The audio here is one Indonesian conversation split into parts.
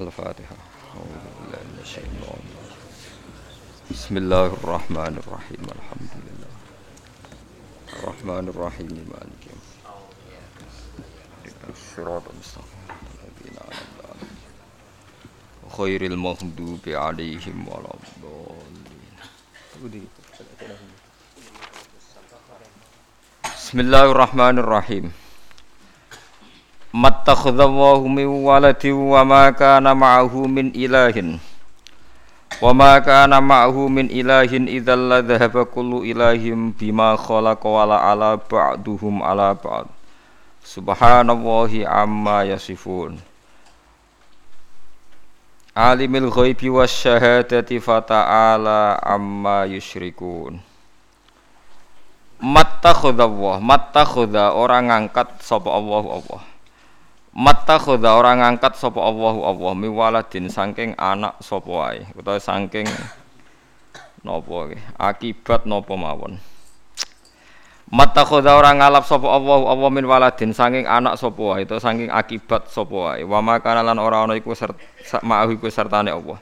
الفاتحة. بسم الله الرحمن الرحيم. الحمد لله. الرحمن الرحيم. مالك يوم الصراط المستقيم. غير المغضوب عليهم ولا الضالين. بسم الله الرحمن الرحيم. Mattakhadallahu min waladi wa ma kana ma'ahu min ilahin wa ma kana ma'ahu min ilahin idzal la kullu ilahin bima khalaqa wala ala ba'duhum ala ba'd subhanallahi amma yasifun alimil ghaibi wasyahadati fata'ala amma yusyrikun mattakhadallahu mattakhadha orang ngangkat sapa Allah Allah Matta khoda orang ngangkat sopo Allahu Allah miwaladin saking anak sopo wae utawa saking nopo akibat nopo mawon. Matta khoda orang sopo Allahu Allah min waladin saking anak sopo wae utawa saking akibat sopo wae. Wa makana lan ora iku ma'ahu iku sertane Allah.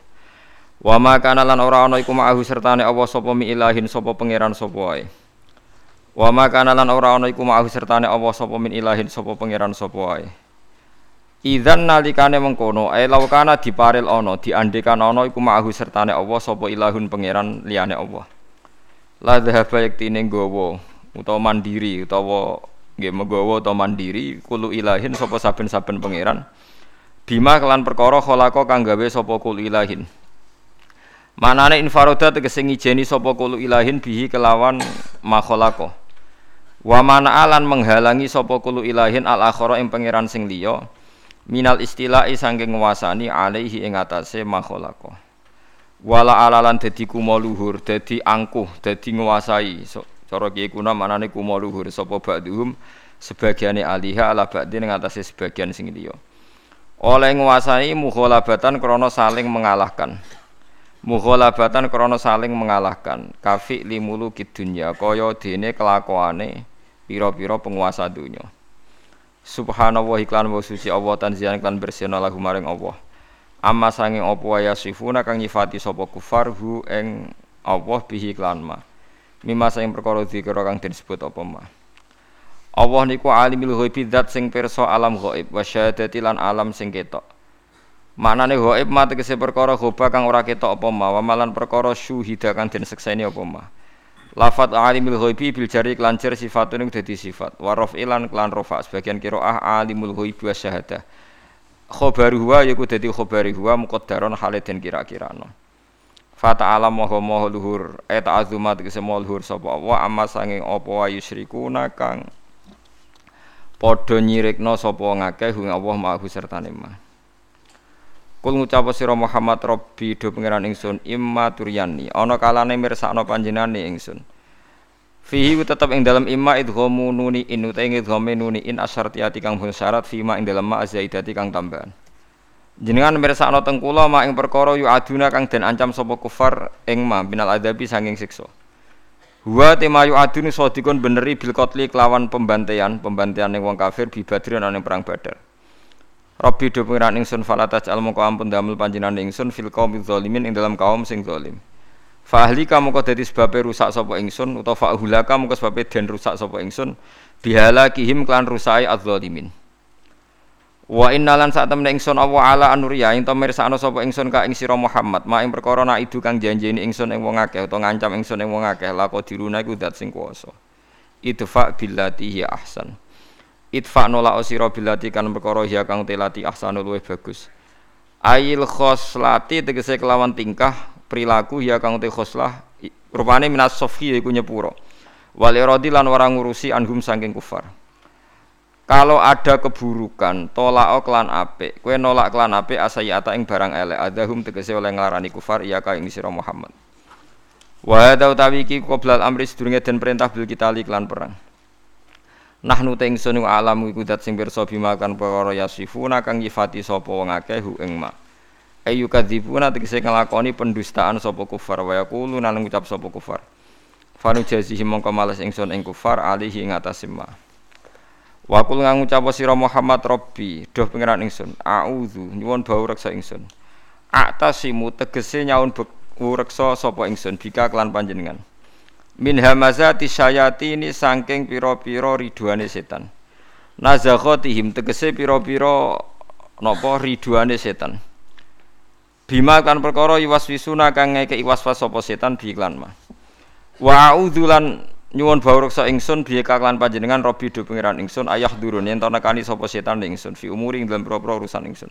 Wa makana lan ora iku ma'ahu sertane Allah sopo mi ilahin sopo pangeran sopo wae. Wa makana lan ora ana iku ma'ahu sertane Allah sopo min ilahin sopo pangeran wae. Idzan nalikane mengkono ay laukana diparil ana diandekan ana iku ma'ahu sertane Allah sapa ilahun pangeran liyane Allah. La dhahaba yektine nggawa utawa mandiri utawa nggih menggawa utawa mandiri kulu ilahin sapa saben-saben pangeran. Bima kelan perkara khalaqa kang gawe kulu ilahin. Manane infaroda tegese ngijeni sapa kulu ilahin bihi kelawan makhalaqa. Wa mana alan menghalangi sapa kulu ilahin al akhara ing pangeran sing liya minal istilahi sangking nguasani alaihi ing atase makhluk. Wala alalan dadi kuma luhur dadi angkuh dadi nguasai. So, cara kiye kuna manane kuma luhur sapa ba'dhum sebagiane aliha ala ba'dhi ing atase sebagian sing liya. Oleh nguasani mukhalabatan krana saling mengalahkan. Mukhalabatan krana saling mengalahkan. Kafi limulu kidunya kaya dene kelakuane pira-pira penguasa dunya Subhanallah iklan wa suci Allah tanzian iklan bersihna lahu maring Allah. Amma sanging apa ya sifuna kang nyifati sapa kufar hu ing Allah bihi iklan ma. Mima sing perkara dikira kang disebut apa ma. Allah niku alimul ghaibi zat sing pirsa alam ghaib wa syahadati lan alam sing ketok. Maknane ghaib ma tegese perkara ghoba kang ora ketok apa ma, wa malan perkara syuhida kang den sekseni apa ma. Lafat alimul ghaibi bil jari kelancer sifatun yang dadi sifat. Warof ilan klan rofa sebagian kiroah alimul ghaibi wa syahadah. Khobaru huwa yaku dadi khobari huwa muqaddaron hale den kira-kira no. Fata alam moho moho luhur eta azumat kese moho luhur sapa Allah amma sanging apa wa yusyrikuna kang padha nyirikna sapa ngakeh ing Allah ma'hu sertane mah. Kul ngucap sira Muhammad Rabbi do pangeran ingsun imma turyani. Ana kalane mirsakno panjenengane ingsun. Fihi tetep ing dalam imma idghamu nuni in utawa idghame nuni in asyartiyati kang bun syarat fima ing dalam ma zaidati kang tambahan. Jenengan mirsakno teng kula ma ing perkara yu aduna kang den ancam sapa kufar ing ma binal adabi sanging siksa. Wa tema yu adun sadikun beneri bil qatli kelawan pembantaian pembantaian ning wong kafir bi badrin ana perang badar Rabbi do pengiran ingsun fala tajal mongko ampun damel panjenengan ingsun fil qaumil zalimin ing dalam kaum sing zalim. Fa kamu kok dadi sebabe rusak sapa ingsun utawa fa hulaka mongko sebabe den rusak sapa ingsun bihalakihim klan rusai adzalimin. Wa innalan sak temne ingsun Allah ala anuriya ing to mirsakno ingsun ka ing Muhammad ma ing perkara nak idu kang janjeni ingsun ing wong akeh ngancam ingsun ing wong akeh lako diruna iku dat sing kuwasa. Idfa billati ahsan itfa nola osiro bilati kan perkara ya kang telati ahsanu luwih bagus. Ail khoslati tegese kelawan tingkah perilaku ya kang te khoslah rupane minas sofi iku nyepuro. Wal iradi lan ora ngurusi anhum saking kufar. Kalau ada keburukan tolak klan apik kowe nolak klan apik asayata ing barang elek. Adahum tegese oleh nglarani kufar iya ka ing sira Muhammad. Wa hadza utawi iki qoblal amri sedurunge den perintah bil kita klan perang Nahnu te ingsun alam iku dat sing pirsa bima kan perkara yasifuna kang nyifati sapa wong akeh hu ing ma. Ayu kadzibuna tegese nglakoni pendustaan sapa kufar wa yaqulu nang ngucap sapa kufar. Fanu jazihi mongko males ingsun ing kufar alihi ing atas ma. Wa kul ngucap sira Muhammad Rabbi, doh pangeran ingsun, auzu nyuwun bau reksa ingsun. Atasimu tegese nyaun reksa sapa ingsun bika kelan panjenengan. Min hamazati syayatini saking pira-pira ridwane setan. Nazakhatihim tegese pira-pira napa ridwane setan. Bima kan perkara iwaswisuna kang ngeke iwaswas sapa setan bi iklan mah. Wa a'udzu lan nyuwun bawreksa ingsun biye kaklan panjenengan robi do pangeran ingsun ayah durun to nekani sapa setan ingsun fi umuri ing dalem propro urusan ingsun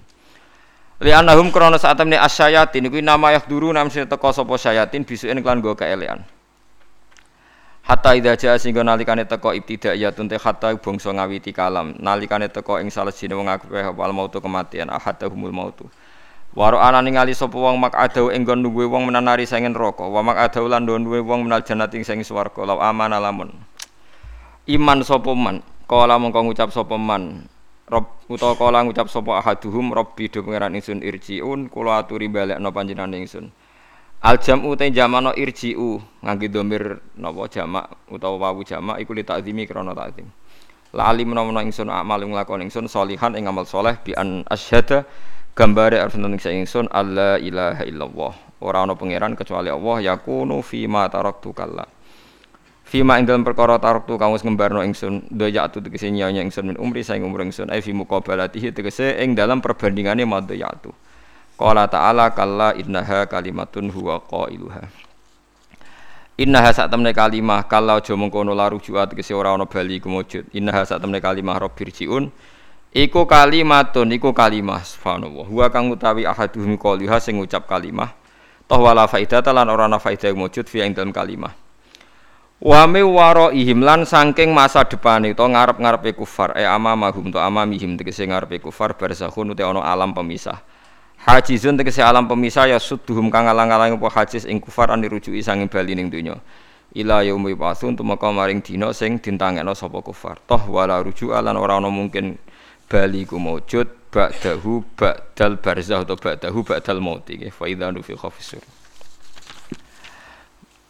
li anahum krana saat temne asyayatin kuwi nama ayah duru nam teka sapa syayatin bisuken klan go kaelean Hatta idza jaa singgo nalikane teka ibtidaiyatun te hatta bangsa ngawiti kalam. Nalikane teka ing salejine wong akeh wal mautu kematian ahadahumul mautu. Waro ana ningali sapa wong mak adau ing nggon duwe wong menanari sangen neraka, wa mak adau lan duwe wong menal jannati sing swarga, law amana lamun. Iman sapa man, kala mengko ngucap sapa man, Rob utawa kala ngucap sapa ahaduhum Rabbi do pangeran ingsun irjiun kula aturi balekno panjenengan ingsun. Al jam'u te jamano irji'u ngangge domir napa jamak utawa wawu jamak iku li takzimi krana. Lali menawa ingsun amal nglakon ingsun salihan ing amal saleh bi an asyhada gambare arep nang ingsun alla ilaha illallah. Ora ana pangeran kecuali Allah yakunu fi ma taraktu kalla. Fi ma ing dalem perkara taraktu kang wis ngembarno ingsun dayatu tegese nyanya ingsun min umri saing umur ingsun ai fi muqabalatihi tegese ing dalam perbandingane madayatu qala ta'ala kalla innaha kalimatun huwa qailuha Innaha sak temne kalimah kalla aja mengkono laru juat tegese ora ana bali kumujud innaha sak temne kalimah rabbirjiun Iku kalimatun iku kalimah subhanallah. Wa kang utawi ahaduhum qaliha sing ngucap kalimah. Toh wala faidata lan ora ana faidah wujud fi ing dalam kalimah. Wa mi ihim lan saking masa depane to ngarep-ngarepe kufar e amamahum to amamihim tegese ngarepe kufar barzakhun te ana alam pemisah. Hajizun tegese alam pemisah ya suduhum kang alang-alang apa hajiz ing kufar an dirujuki sanging bali ning donya. Ila yaumi basun tumeka maring dina sing dintangekno sapa kufar. Toh wala rujuk lan ora ana mungkin bali ku maujud ba'dahu ba'dal barzah atau ba'dahu ba'dal maut iki fa idza nufikha fisur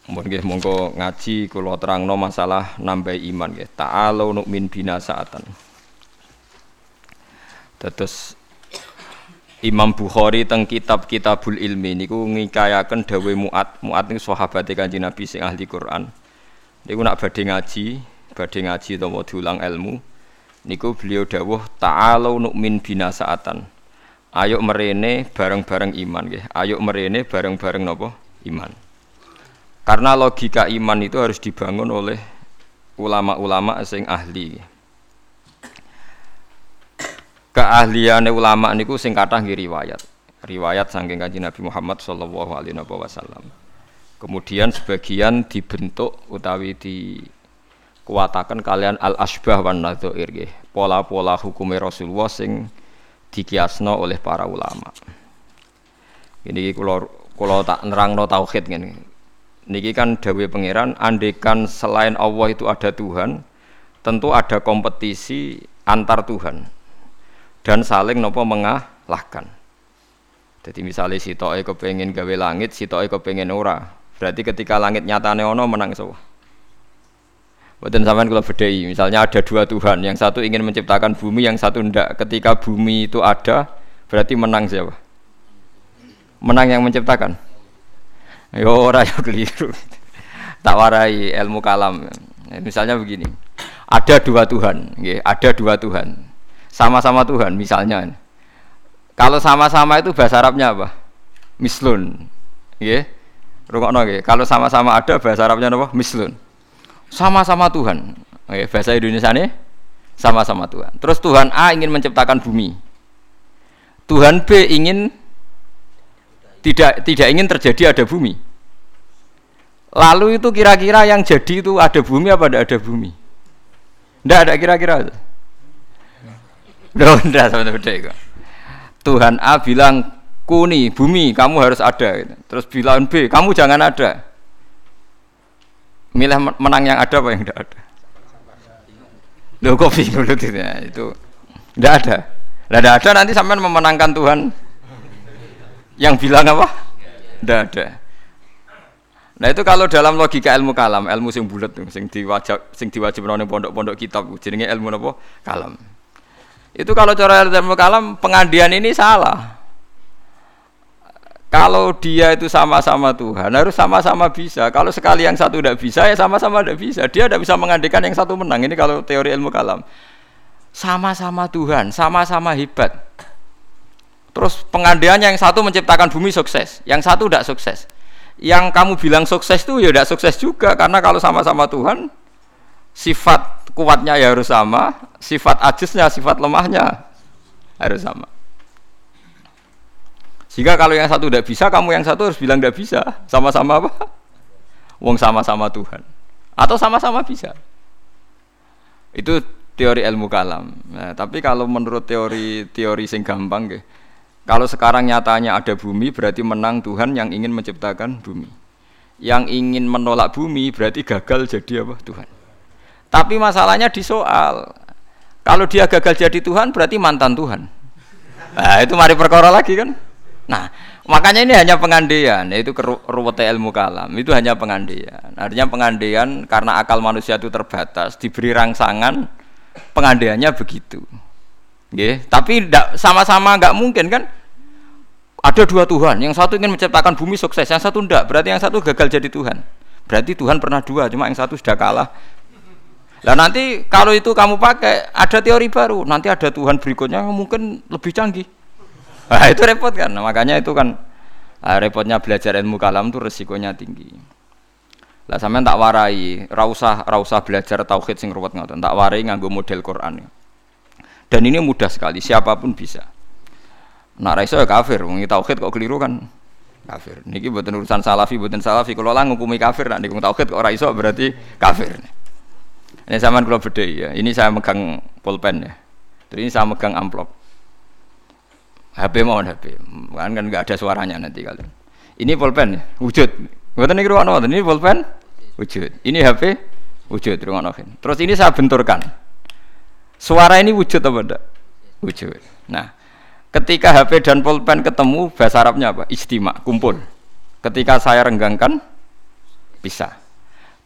Mun nggih monggo ngaji kula terangno masalah nambah iman nggih. Ta'alu nu'min bina saatan. Terus Imam Bukhari teng kitab Kitabul Ilmi niku ngikayaken dawuh Muat. Muat niku sahabate Kanjeng Nabi sing ahli Quran. Niku nak badhe ngaji, badhe ngaji utawa diulang ilmu niku beliau dawuh ta'alu nu'min bina saatan. Ayo merene bareng-bareng iman nggih. Ayo merene bareng-bareng napa? Iman. Karena logika iman itu harus dibangun oleh ulama-ulama sing ahli. Keahliane ulama niku sing kathah nggih riwayat. Riwayat saking Kanjeng Nabi Muhammad sallallahu alaihi wasallam. Kemudian sebagian dibentuk utawi di kuatakan kalian al asbah wan nadzair pola-pola hukumnya Rasulullah sing dikiasno oleh para ulama ini kalau kalau tak nerangno tauhid ngene niki kan dawe pangeran andekan selain Allah itu ada Tuhan tentu ada kompetisi antar Tuhan dan saling nopo mengalahkan jadi misalnya si toy kepengen gawe langit si toy kepengen ora berarti ketika langit nyatane ono menang semua Buatan sampean kalau bedai, misalnya ada dua Tuhan, yang satu ingin menciptakan bumi, yang satu tidak. Ketika bumi itu ada, berarti menang siapa? Menang yang menciptakan. Yo ora yo keliru. Tak warai ilmu kalam. Misalnya begini, ada dua Tuhan, ada dua Tuhan, sama-sama Tuhan. Misalnya, kalau sama-sama itu bahasa Arabnya apa? Mislun, ya. Rungokno Kalau sama-sama ada bahasa Arabnya apa? Mislun sama-sama Tuhan. Oke, bahasa Indonesia ini sama-sama Tuhan. Terus Tuhan A ingin menciptakan bumi. Tuhan B ingin tidak tidak ingin terjadi ada bumi. Lalu itu kira-kira yang jadi itu ada bumi apa tidak ada bumi? Tidak ada kira-kira. Tidak sama beda Tuhan A bilang kuni bumi kamu harus ada. Terus bilang B kamu jangan ada. Milih menang yang ada apa yang tidak ada? Loh kok bingung ya, itu tidak ada. Tidak ada nanti sampai memenangkan Tuhan. Yang bilang apa? Tidak ada. Nah itu kalau dalam logika ilmu kalam, ilmu sing bulat sing diwajib sing diwajib pondok-pondok kitab jenenge ilmu napa? Kalam. Itu kalau cara ilmu kalam pengandian ini salah. Kalau dia itu sama-sama Tuhan, harus sama-sama bisa. Kalau sekali yang satu tidak bisa, ya sama-sama tidak bisa. Dia tidak bisa mengandikan yang satu menang. Ini kalau teori ilmu kalam. Sama-sama Tuhan, sama-sama hebat. Terus pengandiannya yang satu menciptakan bumi sukses, yang satu tidak sukses yang kamu bilang sukses itu ya tidak sukses juga karena kalau sama-sama Tuhan sifat kuatnya ya harus sama sifat ajisnya sifat lemahnya harus sama. Sehingga kalau yang satu tidak bisa kamu yang satu harus bilang tidak bisa. Sama-sama apa? Wong sama-sama Tuhan. Atau sama-sama bisa. Itu teori ilmu kalam. Nah, tapi kalau menurut teori teori sing gampang gitu kalau sekarang nyatanya ada bumi berarti menang Tuhan yang ingin menciptakan bumi. Yang ingin menolak bumi berarti gagal jadi apa? Tuhan. Tapi masalahnya di soal. Kalau dia gagal jadi Tuhan berarti mantan Tuhan. Nah, itu mari perkara lagi kan. Nah, makanya ini hanya pengandaian, yaitu ruwet ilmu kalam. Itu hanya pengandaian. Artinya pengandaian karena akal manusia itu terbatas, diberi rangsangan pengandaiannya begitu. Nggih, tapi sama-sama nggak mungkin kan? Ada dua Tuhan, yang satu ingin menciptakan bumi sukses, yang satu enggak. Berarti yang satu gagal jadi Tuhan. Berarti Tuhan pernah dua, cuma yang satu sudah kalah. Lah nanti kalau itu kamu pakai ada teori baru, nanti ada Tuhan berikutnya mungkin lebih canggih. Nah, itu repot kan. Nah, makanya itu kan nah, repotnya belajar ilmu kalam itu resikonya tinggi. Lah sampean tak warai, ra usah ra usah belajar tauhid sing ruwet ngoten. Tak warai nganggo model Quran. Dan ini mudah sekali, siapa pun bisa. Nak raiso ya kafir, wong tauhid kok keliru kan kafir. Niki buatan urusan salafi, buatan salafi. Kalau lah ngukumi kafir, nak nikung tauhid kok raiso berarti kafir. Ini sama kalau beda ya. Ini saya megang pulpen ya. Terus ini saya megang amplop. HP mohon HP, kan kan nggak ada suaranya nanti kalian. Ini pulpen ya, wujud. Buatan ini ruang ini pulpen, wujud. Ini HP, wujud ruang Terus ini saya benturkan. Suara ini wujud apa enggak? Wujud. Nah, ketika HP dan pulpen ketemu bahasa Arabnya apa? Istimak, kumpul. Ketika saya renggangkan pisah.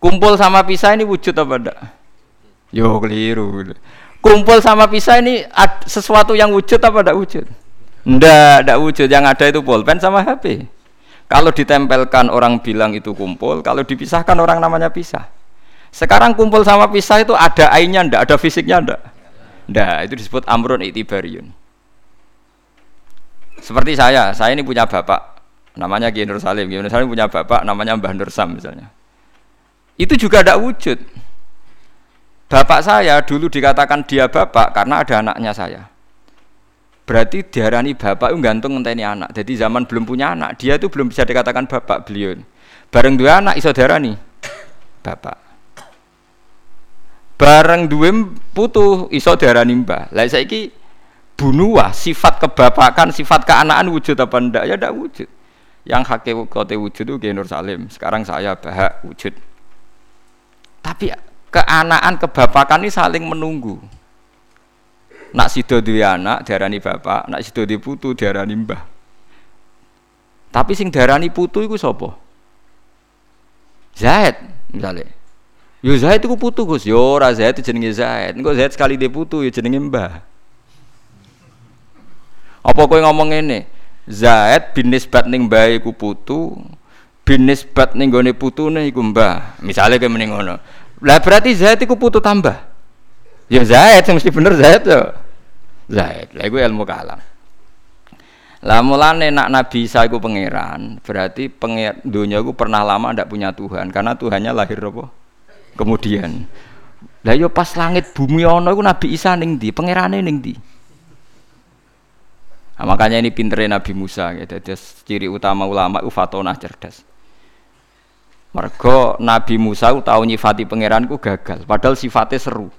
Kumpul sama pisah ini wujud apa enggak? Yo keliru. Kumpul sama pisah ini sesuatu yang wujud apa enggak wujud? Enggak, enggak wujud. Yang ada itu pulpen sama HP. Kalau ditempelkan orang bilang itu kumpul, kalau dipisahkan orang namanya pisah. Sekarang kumpul sama pisah itu ada ainnya ndak, ada fisiknya ndak? Nah, itu disebut amrun itibariun. Seperti saya, saya ini punya bapak, namanya Kiai Nur Salim. Kiai Nur Salim punya bapak, namanya Mbah Nur Sam misalnya. Itu juga tidak wujud. Bapak saya dulu dikatakan dia bapak karena ada anaknya saya. Berarti diarani bapak itu gantung ngenteni anak. Jadi zaman belum punya anak, dia itu belum bisa dikatakan bapak beliau. Bareng dua anak iso diarani bapak bareng duwe putu iso diarani mbah. Lah saiki bunuah sifat kebapakan, sifat keanaan wujud apa ndak? Ya ndak wujud. Yang hakikote wujud itu Nur Salim. Sekarang saya bahak wujud. Tapi keanaan kebapakan ini saling menunggu. Nak sido duwe anak diarani bapak, nak sido duwe putu diarani mbah. Tapi sing diarani putu iku sapa? Zaid misalnya. Yo Zaid itu putu Gus. Yo ora Zaid jenenge Zaid. Engko Zaid sekali dia putu ya jenenge Mbah. Apa kowe ngomong ngene? Zaid bin nisbat ning mbah iku putu, bin nisbat ning gone putune iku Mbah. Misale kowe mending ngono. Lah berarti Zaid iku putu tambah. Ya Zaid sing mesti bener Zaid yo. Zaid. Lah iku ilmu kalam. Lah mulane nak Nabi Isa iku pangeran, berarti pengir dunia iku pernah lama ndak punya Tuhan karena Tuhannya lahir apa? kemudian lah yo pas langit bumi ono iku Nabi Isa ning ndi pangerane ning ndi nah, makanya ini pinternya Nabi Musa gitu jadi ciri utama ulama ufatona cerdas mergo Nabi Musa tahu nyifati pangeranku gagal padahal sifatnya seru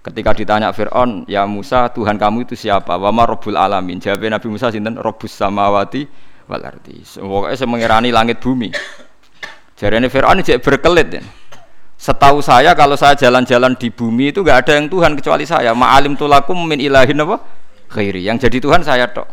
ketika ditanya Fir'aun ya Musa Tuhan kamu itu siapa wama Rabbul Alamin jawabnya Nabi Musa sinten Rabbus Samawati wal pokoknya saya mengirani langit bumi jarene Fir'aun cek berkelit Setahu saya kalau saya jalan-jalan di bumi itu nggak ada yang Tuhan kecuali saya. Ma'alim tulakum min ilahin apa? Khairi. Yang jadi Tuhan saya tok.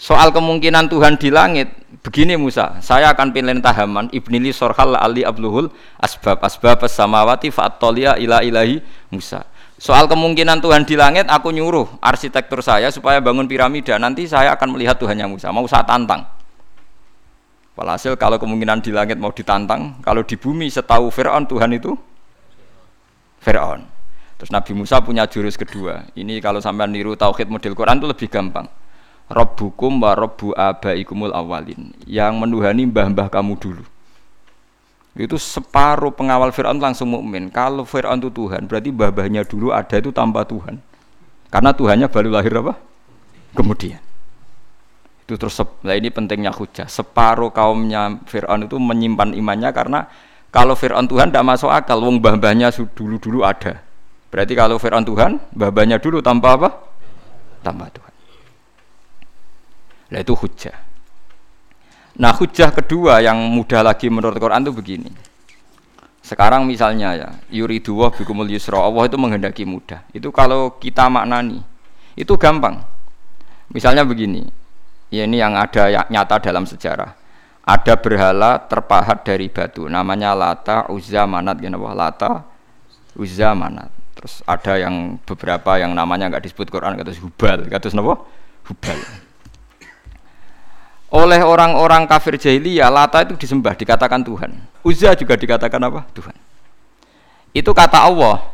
Soal kemungkinan Tuhan di langit, begini Musa, saya akan pilih tahaman ibnili sorhal ali abluhul asbab asbab samawati fa'atolia ila ilahi Musa. Soal kemungkinan Tuhan di langit, aku nyuruh arsitektur saya supaya bangun piramida. Nanti saya akan melihat Tuhannya Musa. Mau saya tantang. Walhasil kalau kemungkinan di langit mau ditantang, kalau di bumi setahu Fir'aun Tuhan itu Fir'aun. Terus Nabi Musa punya jurus kedua. Ini kalau sampai niru tauhid model Quran itu lebih gampang Rabbukum wa rabbu abaikumul awalin yang menuhani mbah-mbah kamu dulu. Itu separuh pengawal Fir'aun langsung mukmin. Kalau Fir'aun itu Tuhan, berarti mbah-mbahnya dulu ada itu tanpa Tuhan. Karena Tuhannya baru lahir apa? Kemudian. Itu terus, nah ini pentingnya hujah. Separuh kaumnya Fir'aun itu menyimpan imannya karena kalau Fir'aun Tuhan tidak masuk akal, wong mbah-mbahnya dulu-dulu ada. Berarti kalau Fir'aun Tuhan, mbah-mbahnya dulu tanpa apa? Tanpa Tuhan. Nah itu hujah. Nah hujah kedua yang mudah lagi menurut Quran itu begini. Sekarang misalnya ya, yuridu wa bikumul yusra, Allah itu menghendaki mudah. Itu kalau kita maknani, itu gampang. Misalnya begini, ya ini yang ada ya, nyata dalam sejarah. Ada berhala terpahat dari batu, namanya Lata, Uzza, Manat, gitu, Lata, Uzza, Manat. Terus ada yang beberapa yang namanya nggak disebut Quran, kata Hubal, kata? Hubal oleh orang-orang kafir jahiliyah Lata itu disembah dikatakan Tuhan. Uzza juga dikatakan apa? Tuhan. Itu kata Allah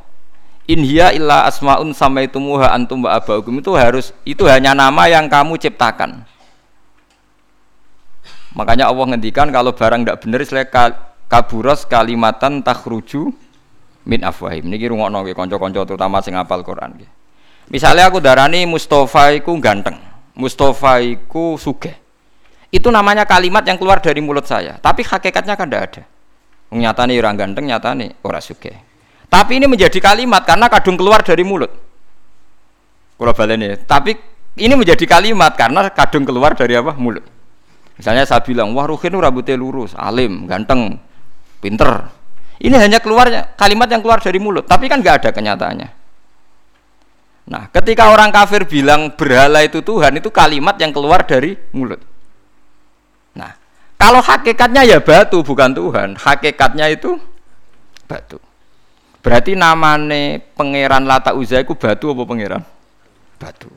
in hiya illa asmaun samaitumuha antum abaukum. Itu harus itu hanya nama yang kamu ciptakan. Makanya Allah ngendikan kalau barang tidak benar istilah kaburos kalimatan takhruju min afwahim. Niki rungokno nggih kanca-kanca terutama sing hafal Quran misalnya aku darani Mustafa iku ganteng. Mustafa iku sugih itu namanya kalimat yang keluar dari mulut saya. Tapi hakikatnya kan tidak ada. Nyata nih orang ganteng nyata nih orang suge tapi ini menjadi kalimat karena kadung keluar dari mulut. Kalau ini tapi ini menjadi kalimat karena kadung keluar dari apa? Mulut. Misalnya saya bilang wah Ruhin rambutnya lurus alim ganteng pinter. Ini hanya keluarnya kalimat yang keluar dari mulut. Tapi kan nggak ada kenyataannya. Nah ketika orang kafir bilang berhala itu Tuhan itu kalimat yang keluar dari mulut kalau hakikatnya ya batu bukan Tuhan, hakikatnya itu batu. Berarti namane pangeran Lata Uzza itu batu apa pangeran? Batu.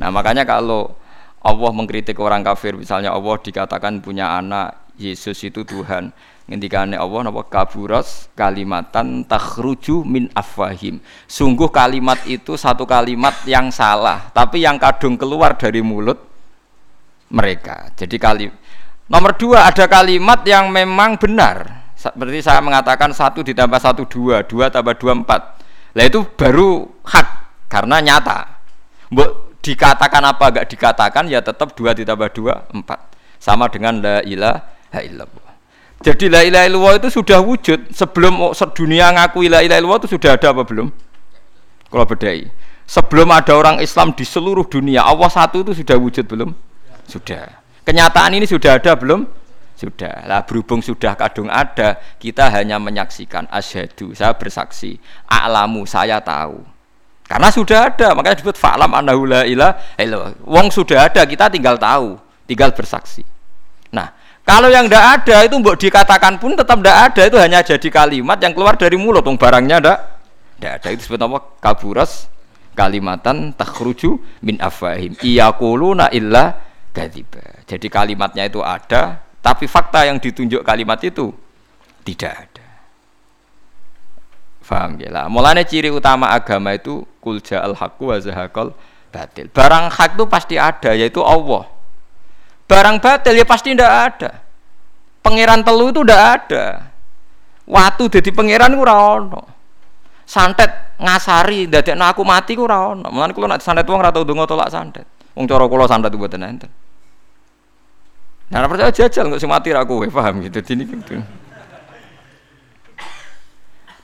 Nah, makanya kalau Allah mengkritik orang kafir misalnya Allah dikatakan punya anak Yesus itu Tuhan ngendikane Allah napa kaburas kalimatan takhruju min afwahim sungguh kalimat itu satu kalimat yang salah tapi yang kadung keluar dari mulut mereka jadi kali Nomor dua ada kalimat yang memang benar. Seperti saya mengatakan satu ditambah satu dua, dua tambah dua empat. Lah itu baru hak karena nyata. Mbok dikatakan apa enggak dikatakan ya tetap dua ditambah dua empat. Sama dengan la ilaha illallah. Jadi la ilaha illallah itu sudah wujud sebelum dunia ngaku la ilaha illallah itu sudah ada apa belum? Kalau bedai. Sebelum ada orang Islam di seluruh dunia, Allah satu itu sudah wujud belum? Sudah. Kenyataan ini sudah ada belum? Sudah. Lah berhubung sudah kadung ada, kita hanya menyaksikan asyhadu, saya bersaksi, a'lamu, saya tahu. Karena sudah ada, makanya disebut fa'lam annahu la ilaha Wong sudah ada, kita tinggal tahu, tinggal bersaksi. Nah, kalau yang tidak ada itu mbok dikatakan pun tetap tidak ada itu hanya jadi kalimat yang keluar dari mulut, wong barangnya tidak tidak ada itu disebut apa? Kaburas kalimatan takhruju min afahim. Iyakuluna illa gadziba. Jadi kalimatnya itu ada, tapi fakta yang ditunjuk kalimat itu tidak ada. Faham ya lah. Mulanya ciri utama agama itu kulja al haqqu wa zahaqal batil. Barang hak itu pasti ada yaitu Allah. Barang batil ya pasti tidak ada. Pangeran telu itu tidak ada. Waktu jadi pangeran ora ono. Santet ngasari dadekno aku mati ku ora ono. Mulane kula santet wong ora tau tolak santet. Wong cara kula santet mboten enten. Nah, percaya jajal nggak sih mati aku, paham gitu. Ini gitu.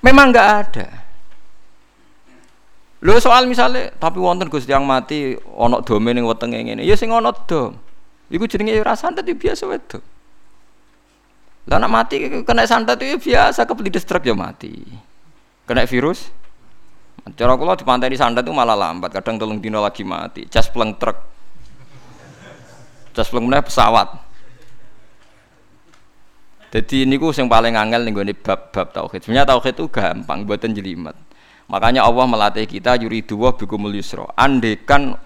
Memang nggak ada. Lo soal misalnya, tapi wonten Gus yang mati onok domen yang wetenge ngene. Ya sing ono dom. Iku jenenge ya ora santet biasa wedok. Lah nak mati kena santet itu biasa kepelit truk ya mati. Kena virus. Cara kula di santet itu malah lambat, kadang telung dino lagi mati. Cas pleng truk. Cesplung meneh pesawat. Jadi ini ku yang paling angel nih gue bab-bab tauhid. Sebenarnya tauhid itu gampang, buatan jelimet. Makanya Allah melatih kita yuri dua bikumul yusro. Andekan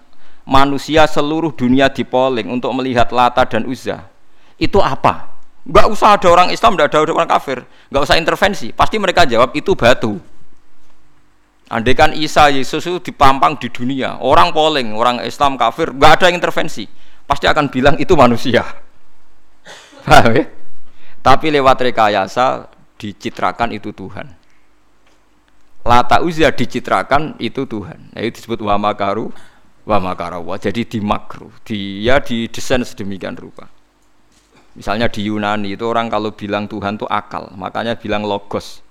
manusia seluruh dunia dipoling untuk melihat Lata dan Uzza, itu apa? Gak usah ada orang Islam, gak ada orang kafir, gak usah intervensi. Pasti mereka jawab itu batu. Andekan Isa Yesus itu dipampang di dunia, orang polling, orang Islam kafir, gak ada yang intervensi. Pasti akan bilang itu manusia. Ya? Tapi lewat rekayasa dicitrakan itu Tuhan. Lata uzia dicitrakan itu Tuhan. Nah, itu disebut wa makaru wa makarawa. Jadi di makru, dia didesain sedemikian rupa. Misalnya di Yunani itu orang kalau bilang Tuhan itu akal, makanya bilang logos.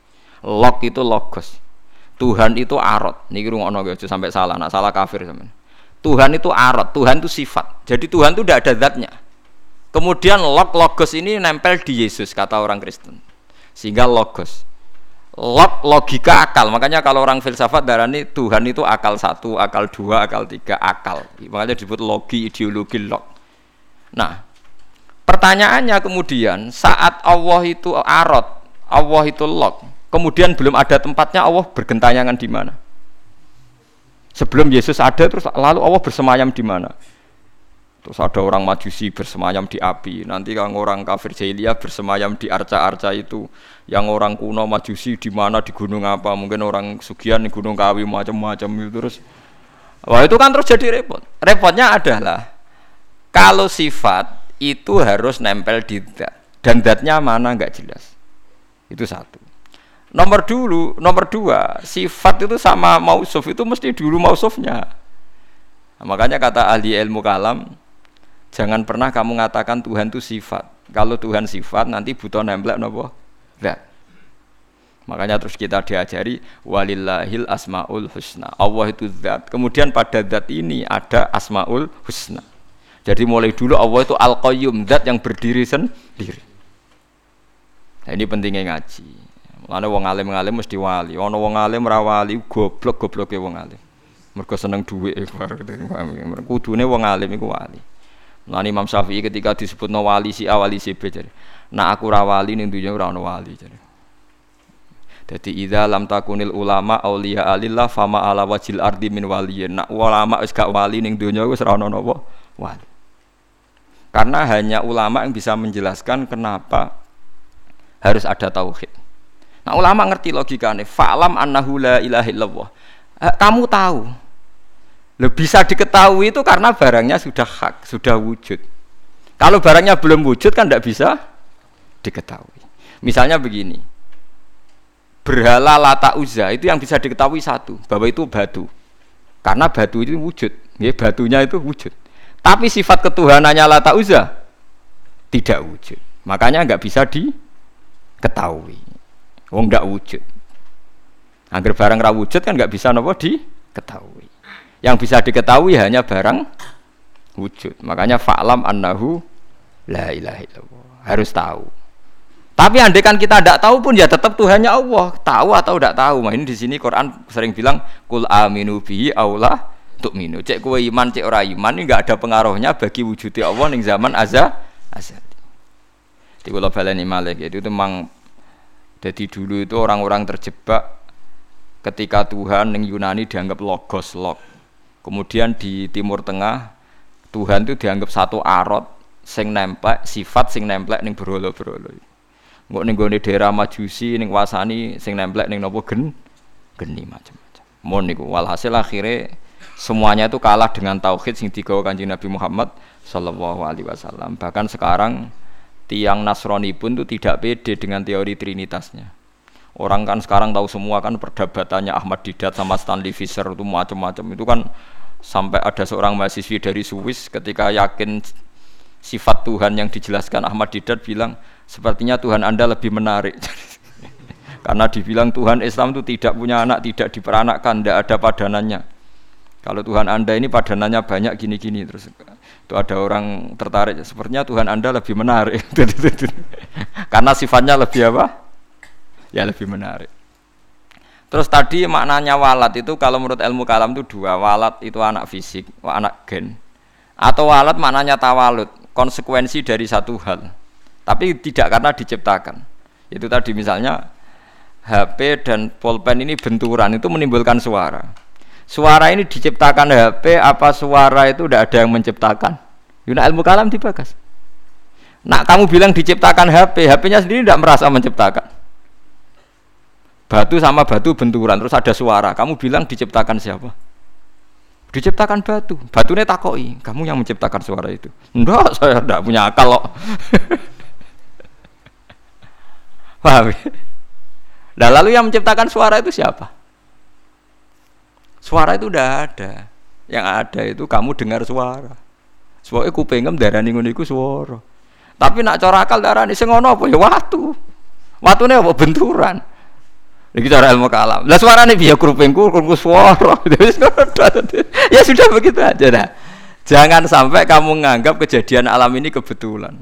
Log itu logos. Tuhan itu arot. Niki rungokno aja sampai salah, nak salah kafir sampean. Tuhan itu arot, Tuhan itu sifat. Jadi Tuhan itu tidak ada zatnya. Kemudian log logos ini nempel di Yesus kata orang Kristen. Sehingga logos. Log logika akal. Makanya kalau orang filsafat darah ini Tuhan itu akal satu, akal dua, akal tiga, akal. Makanya disebut logi, ideologi log. Nah, pertanyaannya kemudian saat Allah itu arot, Allah itu log, kemudian belum ada tempatnya Allah bergentayangan di mana? Sebelum Yesus ada terus lalu Allah bersemayam di mana? Terus ada orang majusi bersemayam di api. Nanti kalau orang kafir jahiliyah bersemayam di arca-arca itu. Yang orang kuno majusi di mana di gunung apa? Mungkin orang sugian di gunung kawi macam-macam itu terus. Wah itu kan terus jadi repot. Repotnya adalah kalau sifat itu harus nempel di dat dan datnya mana nggak jelas. Itu satu. Nomor dulu, nomor dua, sifat itu sama mausuf itu mesti dulu mausufnya. Nah, makanya kata ahli ilmu kalam, Jangan pernah kamu mengatakan Tuhan itu sifat. Kalau Tuhan sifat nanti butuh nempel nopo? Enggak. Makanya terus kita diajari walillahil asmaul husna. Allah itu zat. Kemudian pada zat ini ada asmaul husna. Jadi mulai dulu Allah itu al qayyum zat yang berdiri sendiri. Nah, ini pentingnya ngaji. Mana wong alim alim mesti wali. Ono wong alim rawali goblok gobloke wong alim. Mergo seneng dhuwit. Kudune wong alim iku wali. Lan Imam Syafi'i ketika disebut no wali si awali si B. Nah aku rawali ning dunya ora ono wali jadi. Jadi idza lam takunil ulama auliya alillah fama ala wajil ardi min waliyin. Nak ulama wis gak wali ning dunya wis ora ono napa wali. Karena hanya ulama yang bisa menjelaskan kenapa harus ada tauhid. Nah ulama ngerti logikanya. Fa'lam annahu la ilaha illallah. Kamu tahu Loh, bisa diketahui itu karena barangnya sudah hak, sudah wujud. Kalau barangnya belum wujud kan tidak bisa diketahui. Misalnya begini, berhala lata uza itu yang bisa diketahui satu, bahwa itu batu. Karena batu itu wujud, ya, batunya itu wujud. Tapi sifat ketuhanannya lata uza tidak wujud. Makanya nggak bisa diketahui. Wong nggak wujud. Agar barang rawujud kan nggak bisa nopo diketahui. Yang bisa diketahui hanya barang wujud. Makanya fa'lam annahu la ilaha illallah. Harus tahu. Tapi andai kan kita tidak tahu pun ya tetap Tuhannya Allah. Tahu atau tidak tahu. Nah, ini di sini Quran sering bilang kul aminu bihi aula untuk minu. Cek kue iman, cek ora iman ini nggak ada pengaruhnya bagi wujudnya Allah ning zaman azza azza. Di kula baleni malih itu memang jadi dulu itu orang-orang terjebak ketika Tuhan yang Yunani dianggap logos log Kemudian di Timur Tengah Tuhan itu dianggap satu arot sing nemplek sifat sing nemplek ning berolo-berolo. Engko ning gone daerah Majusi ning Wasani sing nemplek ning napa gen geni macam-macam. Mon niku walhasil akhirnya semuanya itu kalah dengan tauhid sing digawa Kanjeng Nabi Muhammad sallallahu alaihi wasallam. Bahkan sekarang tiang Nasrani pun itu tidak pede dengan teori trinitasnya. Orang kan sekarang tahu semua kan perdebatannya Ahmad Didat sama Stanley Fisher itu macam-macam itu kan sampai ada seorang mahasiswi dari Swiss ketika yakin sifat Tuhan yang dijelaskan Ahmad Didat bilang sepertinya Tuhan Anda lebih menarik. Karena dibilang Tuhan Islam itu tidak punya anak tidak diperanakkan tidak ada padanannya kalau Tuhan Anda ini padanannya banyak gini-gini terus itu ada orang tertarik sepertinya Tuhan Anda lebih menarik karena sifatnya lebih apa ya lebih menarik. Terus tadi maknanya walat itu kalau menurut ilmu kalam itu dua. Walat itu anak fisik, anak gen. Atau walat maknanya tawalut. konsekuensi dari satu hal. Tapi tidak karena diciptakan. Itu tadi misalnya HP dan pulpen ini benturan itu menimbulkan suara. Suara ini diciptakan HP apa suara itu tidak ada yang menciptakan? Yuna ilmu kalam dibagas. Nak kamu bilang diciptakan HP, HP-nya sendiri tidak merasa menciptakan. Batu sama batu benturan terus ada suara. Kamu bilang diciptakan siapa? Diciptakan batu. Batunya takoi. Kamu yang menciptakan suara itu. Enggak, saya tidak punya akal loh. Paham? Nah lalu yang menciptakan suara itu siapa? Suara itu udah ada. Yang ada itu kamu dengar suara. Sebab aku pengen darah ngono iku suara. Tapi nak cara akal darani sing ngono apa ya watu. Watune apa benturan. Iki cara ilmu kalam. Lah suarane piye krupengku krupku suara. ya sudah begitu aja dah. Jangan sampai kamu menganggap kejadian alam ini kebetulan.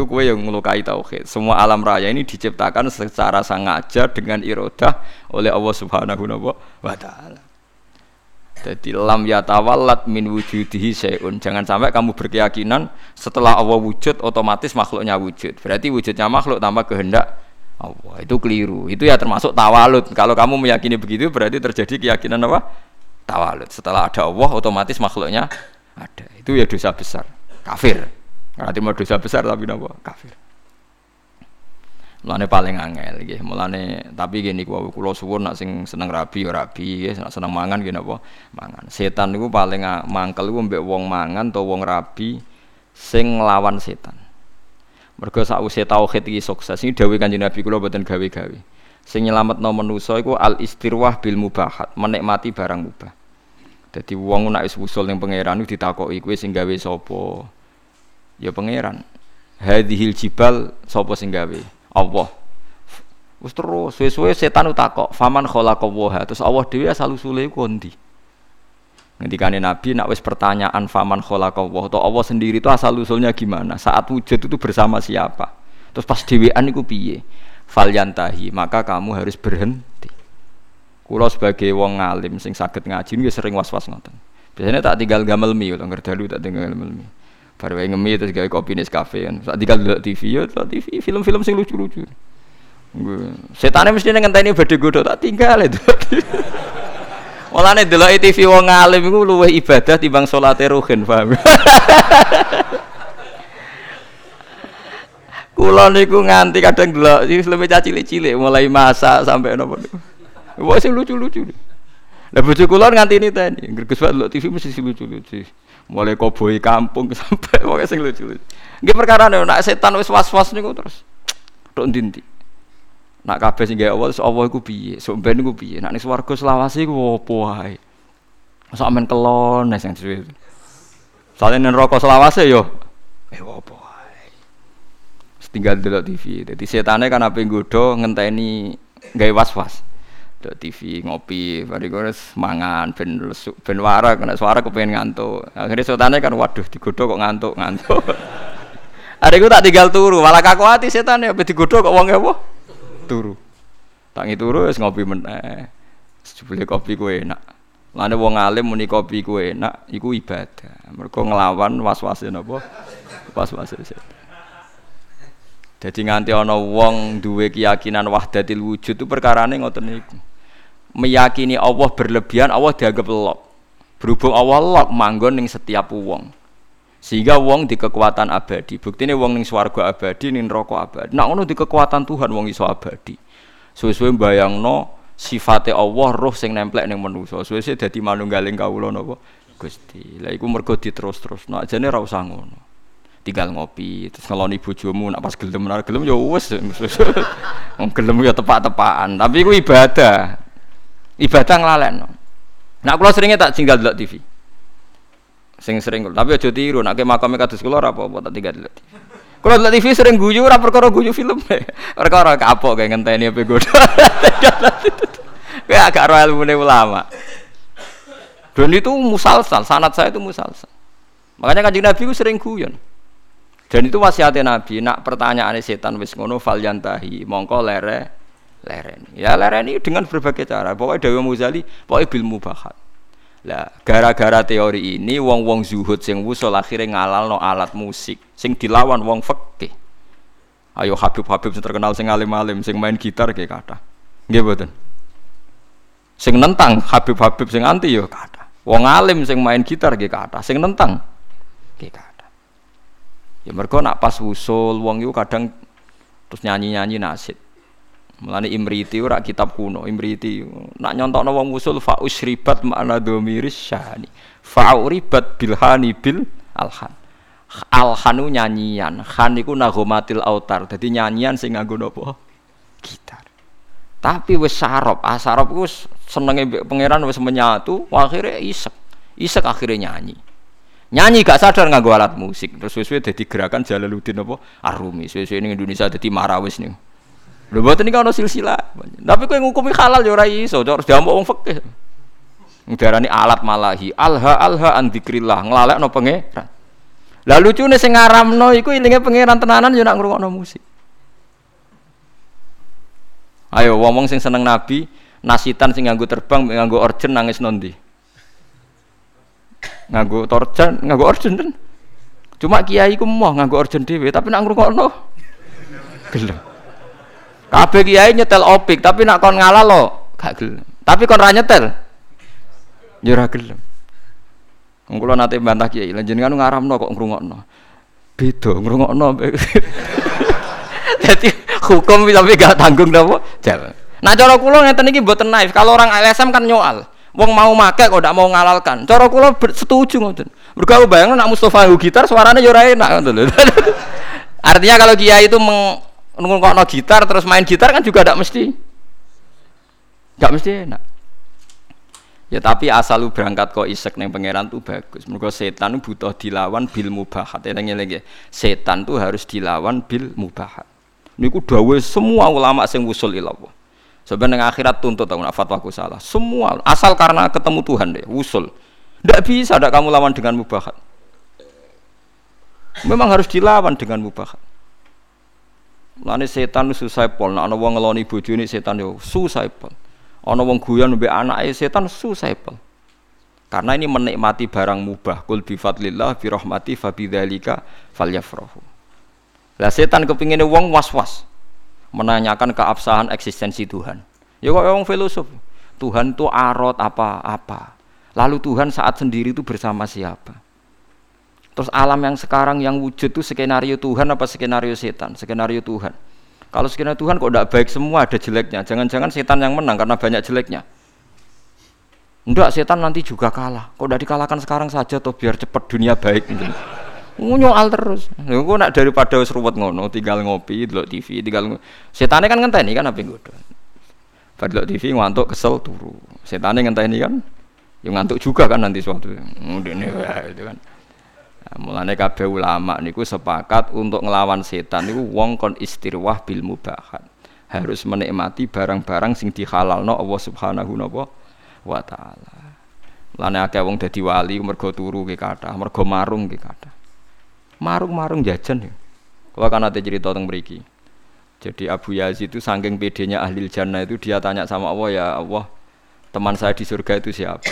Itu kue yang melukai tauhid. Semua alam raya ini diciptakan secara sengaja dengan irodah oleh Allah Subhanahu wa taala. Jadi lam yatawallat min wujudihi syai'un. Jangan sampai kamu berkeyakinan setelah Allah wujud otomatis makhluknya wujud. Berarti wujudnya makhluk tanpa kehendak Allah. Itu keliru. Itu ya termasuk tawalut. Kalau kamu meyakini begitu berarti terjadi keyakinan apa? Tawalut. Setelah ada Allah otomatis makhluknya ada. Itu ya dosa besar. Kafir. Berarti mau dosa besar tapi nopo kafir. Mulane paling angel nggih. Mulane tapi gini kuwi kula suwun nak sing seneng rabi ya rabi, nggih, nak seneng mangan nggih napa? Mangan. Setan niku paling mangkel iku mbek wong mangan atau wong rabi sing nglawan setan. Mergo sakwise tauhid iki sukses iki dawuh Kanjeng Nabi kula boten gawe-gawe. Sing nyelametno manusa iku al istirwah bil mubahat, menikmati barang mubah. Dadi wong nek wis usul ning pangeran ditakoki kowe sing gawe sapa? Ya pangeran hadhil jibal sapa sing gawe? Allah. Wis terus suwe-suwe setan utakok faman khalaqallaha terus Allah dhewe asal usule ku ndi ngendikane nabi nak wis pertanyaan faman khalaqallah atau Allah sendiri itu asal usulnya gimana? Saat wujud itu bersama siapa? Terus pas dhewean iku piye? Falyantahi maka kamu harus berhenti. Kulo sebagai wong ngalim sing sakit ngaji ini sering was-was ngoten. Biasanya tak tinggal gamel mi, atau ngerdalu tak tinggal gamel mi. Baru wae ngemi terus gawe kopi Nescafe kan. Saat tinggal delok TV ya, TV film-film sing lucu-lucu. Setane mesti ngenteni badhe godho tak tinggal itu. Mulane delok TV wong alim iku luwih ibadah timbang salate ruhin, paham? Kula niku nganti kadang delok film cilik-cilik mulai masak sampai nopo niku. Wah sing lucu-lucu. Lah bojo kula nganti ini tadi, greges delok TV mesti lucu-lucu mulai koboi kampung sampai pokoknya sing lucu-lucu. Perkara nih, nak setan wis was-was niku terus tok ndi Nak kabeh sing gawe Allah, Allah iku piye? Sok ben iku piye? Nak ning swarga selawase iku opo wae? Masa amen kelon nek sing suwe. Soale ning neraka selawase yo eh opo wae. Tinggal TV. Dadi setane kan ape nggodho ngenteni gawe was-was. Dok TV ngopi, bari wis mangan ben ben warak kena suara kepengen ngantuk. Akhirnya sotane kan waduh digodho kok ngantuk, ngantuk. Adekku tak tinggal turu, malah kaku hati setan ya digodho kok wonge apa? Turu. Tangi turu wis ngopi meneh. Jebule kopi ku enak. Lane wong alim muni kopi ku enak, iku ibadah. Mergo nglawan was-wase napa? Was-wase setan. Jadi nganti ana wong duwe keyakinan wahdatil wujud itu perkarane ngoten niku meyakini Allah berlebihan Allah dianggap lok berhubung Allah lok manggon ning setiap wong. Sehingga wong di kekuatan abadi. Bukti ini wong ning swarga abadi ning neraka abadi. Nak ngono di kekuatan Tuhan wong iso abadi. Suwe-suwe bayangno sifatnya Allah roh sing nemplek ning manusa. Suwe-suwe dadi manunggaling kawula napa? Gusti. Lah iku mergo diterus-terus nak jane ra usah ngono. Tinggal ngopi terus ngeloni bojomu nak pas gelem ora gelem ya wis. Gelem ya tepak-tepakan. Tapi iku ibadah ibadah nglalekno. Nak kula seringnya tak tinggal delok TV. Sing sering tapi aja tiru nek makame kados kula ora apa-apa tak tinggal delok TV. Kula delok TV sering guyu ora perkara guyu film. Perkara kapok kayak ngenteni apa godo. Kayak agak royal ilmune ulama. Dan itu musalsal, sanat saya itu musalsal. Makanya kanjeng Nabi itu sering guyon. Dan itu wasiatnya Nabi, nak pertanyaan setan wis ngono fal yantahi, mongko lere lereni. Ya lereni dengan berbagai cara. Pokoknya Dewi Muzali, pokoknya bil mubahat. Lah, gara-gara teori ini wong-wong zuhud sing wusul akhirnya ngalalno alat musik sing dilawan wong fikih. Ayo Habib-habib sing terkenal sing alim-alim sing main gitar kayak kata. Nggih mboten. Sing nentang Habib-habib sing anti yo kata. Wong alim sing main gitar kayak kata, sing nentang kayak kata. Ya mergo nak pas wusul wong iku kadang terus nyanyi-nyanyi nasid. Mulane Imriti ora kitab kuno, Imriti nak nyontokno wong usul fa usribat makna dhamiris syani. Fa uribat bilhani bil alhan. Alhanu nyanyian, khan iku nagomatil autar. Dadi nyanyian sing nganggo napa? Gitar. Tapi wis sarop, asarop ah, ku senenge pangeran wis menyatu, akhirnya isek. Isek akhirnya nyanyi. Nyanyi gak sadar nganggo alat musik. Terus suwe-suwe dadi gerakan Jalaluddin apa? Arumi. Suwe-suwe ning Indonesia dadi marawis nih. Lho mboten iki ana silsilah. Tapi kowe ngukumi halal ya ora iso, harus diamuk wong fikih. Ndarani alat malahi, alha alha an dzikrillah, nglalekno pangeran. Lah lucune sing ngaramno iku ilinge pangeran tenanan ya nak ngrungokno musik. Ayo wong sing seneng nabi, nasitan sing nganggo terbang nganggo orjen nangis nondi. Nganggo torjan, nganggo orjen kan. Cuma kiai ku mau nganggo orjen dhewe, tapi nak ngrungokno gelem. Kabeh kiai nyetel opik, tapi nak kon ngalah lo gak gelem. Tapi kon ra nyetel. Ya ora gelem. Kula nate bantah kiai, lan jenengan ngaramno kok ngrungokno. Beda ngrungokno. Jadi hukum tapi gak tanggung napa? Jalan. Nah cara kula ngeten iki mboten naif. Kalau orang LSM kan nyoal. Wong mau make kok ndak mau ngalalkan. Cara kula setuju ngoten. Mergo bayangno nak Mustofa gitar suaranya yo ngoten Artinya kalau kiai itu no gitar terus main gitar kan juga tidak mesti. Tidak mesti enak. Ya tapi asal lu berangkat kok isek neng pangeran tuh bagus. Mereka setan butuh dilawan bil mubahat. Ya lagi. Setan tuh harus dilawan bil mubahat. Niku dawe semua ulama sing wusul ilallah sebenarnya akhirat tuntut tahu nak fatwaku salah. Semua. Asal karena ketemu Tuhan deh wusul. Tidak bisa tidak kamu lawan dengan mubahat. Memang harus dilawan dengan mubahat Lani setan susah pol, ana wong ngeloni bojone setan yo susah pol. Ana wong guyon mbek anake setan susah pol. Karena ini menikmati barang mubah. Kul bi fadlillah bi rahmati fa bidzalika falyafrahu. Lah setan kepingine wong was-was menanyakan keabsahan eksistensi Tuhan. Ya kok wong filosof. Tuhan itu arot apa-apa. Lalu Tuhan saat sendiri itu bersama siapa? Terus alam yang sekarang yang wujud itu skenario Tuhan apa skenario setan? Skenario Tuhan. Kalau skenario Tuhan kok tidak baik semua ada jeleknya. Jangan-jangan setan yang menang karena banyak jeleknya. Enggak, setan nanti juga kalah. Kok tidak dikalahkan sekarang saja toh biar cepat dunia baik gitu. Nyoal terus. Gue nak daripada ruwet ngono, tinggal ngopi, delok TV, tinggal setannya kan ngenteni kan apa ngono. Pada TV ngantuk kesel turu. Setannya ngenteni kan, yang ngantuk juga kan nanti suatu. Ngene itu kan. Mulane kabeh ulama niku sepakat untuk ngelawan setan niku wong kon istirwah bil mubahat. Harus menikmati barang-barang sing dihalalno Allah Subhanahu wa taala. Mulane akeh wong dadi wali mergo turu ke kathah, mergo marung ke kathah. Marung-marung jajan ya. Kalau kan ada cerita tentang mriki. Jadi Abu Yazid itu saking pedenya ahli jannah itu dia tanya sama Allah ya Allah teman saya di surga itu siapa?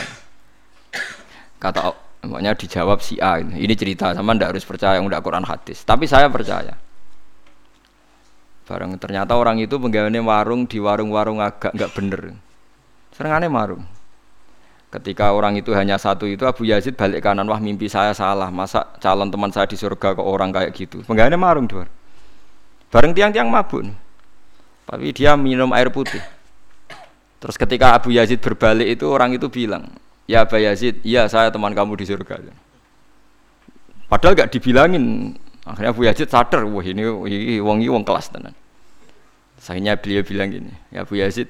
Kata Makanya dijawab si A ini. Cerita sama ndak harus percaya ndak Quran hadis. Tapi saya percaya. Barang ternyata orang itu penggaweane warung di warung-warung agak nggak bener. Serengane warung. Ketika orang itu hanya satu itu Abu Yazid balik kanan wah mimpi saya salah masa calon teman saya di surga ke orang kayak gitu penggaweane marung dua bareng tiang-tiang mabuk tapi dia minum air putih terus ketika Abu Yazid berbalik itu orang itu bilang Ya Aba Yazid, iya saya teman kamu di surga. Padahal gak dibilangin. Akhirnya Abu Yazid sadar, wah ini, wong wong kelas tenan. Akhirnya beliau bilang gini, ya Abu Yazid,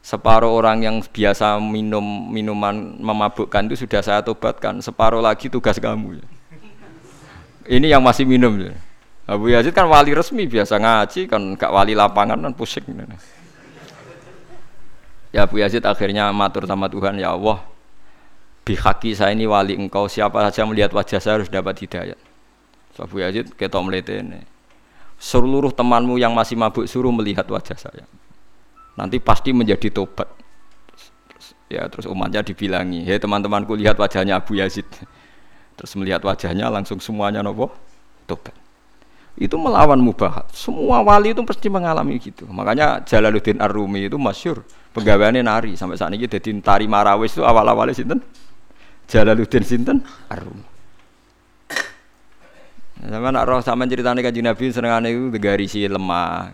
separuh orang yang biasa minum minuman memabukkan itu sudah saya tobatkan, separuh lagi tugas kamu. Ini yang masih minum. Ya. Abu Yazid kan wali resmi biasa ngaji kan gak wali lapangan kan pusing. Ya Abu Yazid akhirnya matur sama Tuhan, ya Allah, bihaki saya ini wali engkau, siapa saja melihat wajah saya harus dapat hidayat. So, Abu Yazid ketok ini. Seluruh temanmu yang masih mabuk suruh melihat wajah saya. Nanti pasti menjadi tobat. Ya terus umatnya dibilangi, "Hei teman-temanku lihat wajahnya Abu Yazid." Terus melihat wajahnya langsung semuanya nopo tobat. Itu melawan mubahat. Semua wali itu pasti mengalami gitu. Makanya Jalaluddin Ar-Rumi itu masyur pegawainya nari sampai saat ini jadi tari marawis itu awal-awalnya sinten Jalaluddin sinten Ar-Rumi. Sama nak roh sama ceritanya kajian Nabi senengane itu si lemah.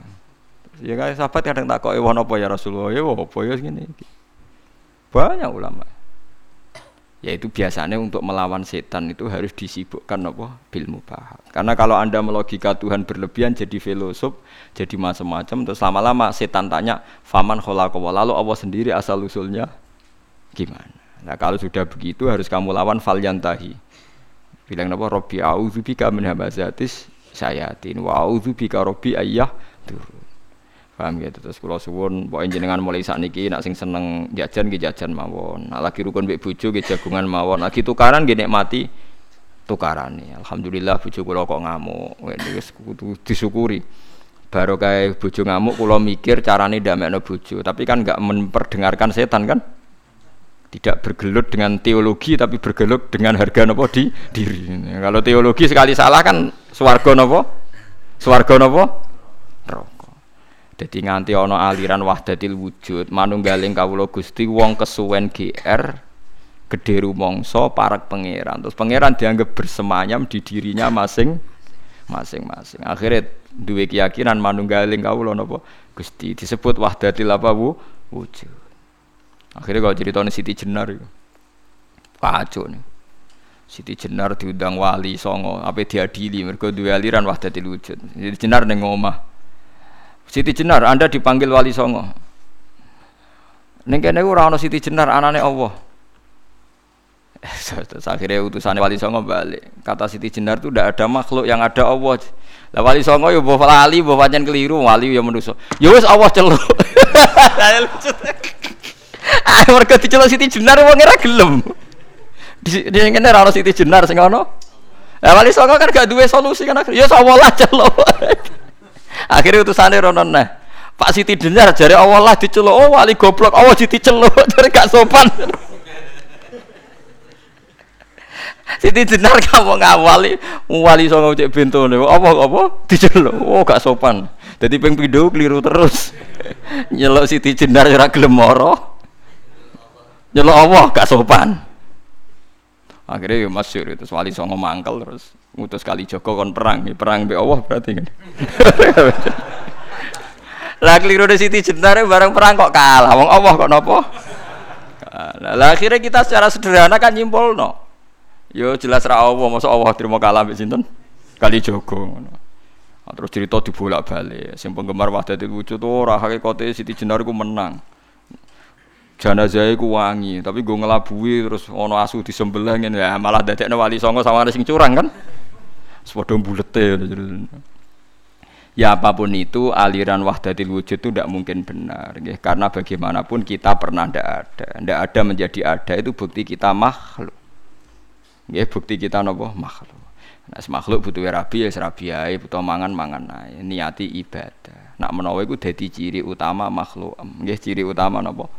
Ya kan sahabat kadang tak kok ewan apa ya Rasulullah ya apa ya gini. Banyak ulama. Yaitu biasanya untuk melawan setan itu harus disibukkan apa? Bil mubah. Karena kalau Anda melogika Tuhan berlebihan jadi filosof, jadi macam-macam terus lama-lama setan tanya, "Faman khalaqahu?" Lalu Allah sendiri asal usulnya gimana? Nah, kalau sudah begitu harus kamu lawan falyantahi. Bilang apa? Robbi a'udzubika min hamazatis sayatin wa a'udzubika robbi ayyah turun. Paham gitu terus kula suwun pokoke jenengan mulai sakniki nak sing seneng jajan nggih jajan mawon. Nak lagi rukun mbek bojo nggih jagungan mawon. Lagi tukaran nggih nikmati tukarane. Alhamdulillah bojo kula kok ngamuk. Wis kudu disyukuri. Baru kayak bojo ngamuk kula mikir carane ndamekno bojo, tapi kan enggak memperdengarkan setan kan? Tidak bergelut dengan teologi tapi bergelut dengan harga nopo di diri. Kalau teologi sekali salah kan swarga nopo? Swarga nopo? Jadi nganti ana aliran wahdatil wujud, manunggaling kawula Gusti wong kesuwen GR gede rumangsa parak pangeran. Terus pangeran dianggap bersemayam di dirinya masing masing-masing. Akhirnya duwe keyakinan manunggaling kawula napa Gusti disebut wahdatil apa wujud. Akhirnya kalau ceritanya Siti Jenar itu kacau nih. Siti Jenar diundang wali songo, apa diadili mereka dua aliran wahdatil wujud. Siti Jenar neng omah. Siti Jenar, Anda dipanggil Wali Songo. Ning kene ora ana Siti Jenar anane Allah. Terus akhirnya utusan Wali Songo balik. Kata Siti Jenar itu tidak ada makhluk yang ada Allah. Lah Wali Songo ya mbah lali, mbah pancen keliru, wali ya manusa. Ya wis Allah celuk. lucu. Ah mergo diceluk Siti Jenar wong ora gelem. Di ngene ora ana Siti Jenar sing ana. Lah Wali Songo kan gak duwe solusi kan. Ya Allah lah celuk. Akhirnya utusannya ronon nah. Pak Siti dengar jari Allah lah diceluk. Oh wali goblok Allah diceluk dari gak sopan. Siti dengar kamu ngawali wali songo cek nih. Apa apa diceluk. Oh gak sopan. Jadi peng video keliru terus. Nyelok Siti Jenar ora gelem. Nyelok Allah gak sopan. Akhirnya ya masyur itu wali songo mangkel terus ngutus kali Joko kon perang, perang be Allah berarti kan. Lah keliru di Siti Jenar bareng perang kok kalah, wong Allah kok nopo? Lah akhirnya kita secara sederhana kan nyimpul no. Yo jelas ra Allah, masa Allah terima kalah mbek sinten? Kali Joko. Nah, terus cerita dibolak-balik. Sing penggemar Wahdatul Wujud ora hakikate Siti Jenar iku menang. jenazah iku wangi, tapi gue ngelabui terus ono asu disembelih ngene ya malah dadekne wali songo sama sing curang kan. Sepodo bulete. Ya apa pun itu aliran wahdatil wujud itu tidak mungkin benar ya. karena bagaimanapun kita pernah tidak ada. Tidak ada menjadi ada itu bukti kita makhluk. Ya bukti kita nopo? Makhluk. Nah makhluk butuh rabi ya serabi ya butuh mangan mangan ae. Niati ibadah. Nak menawa itu jadi ciri utama makhluk. Ya ciri utama nopo?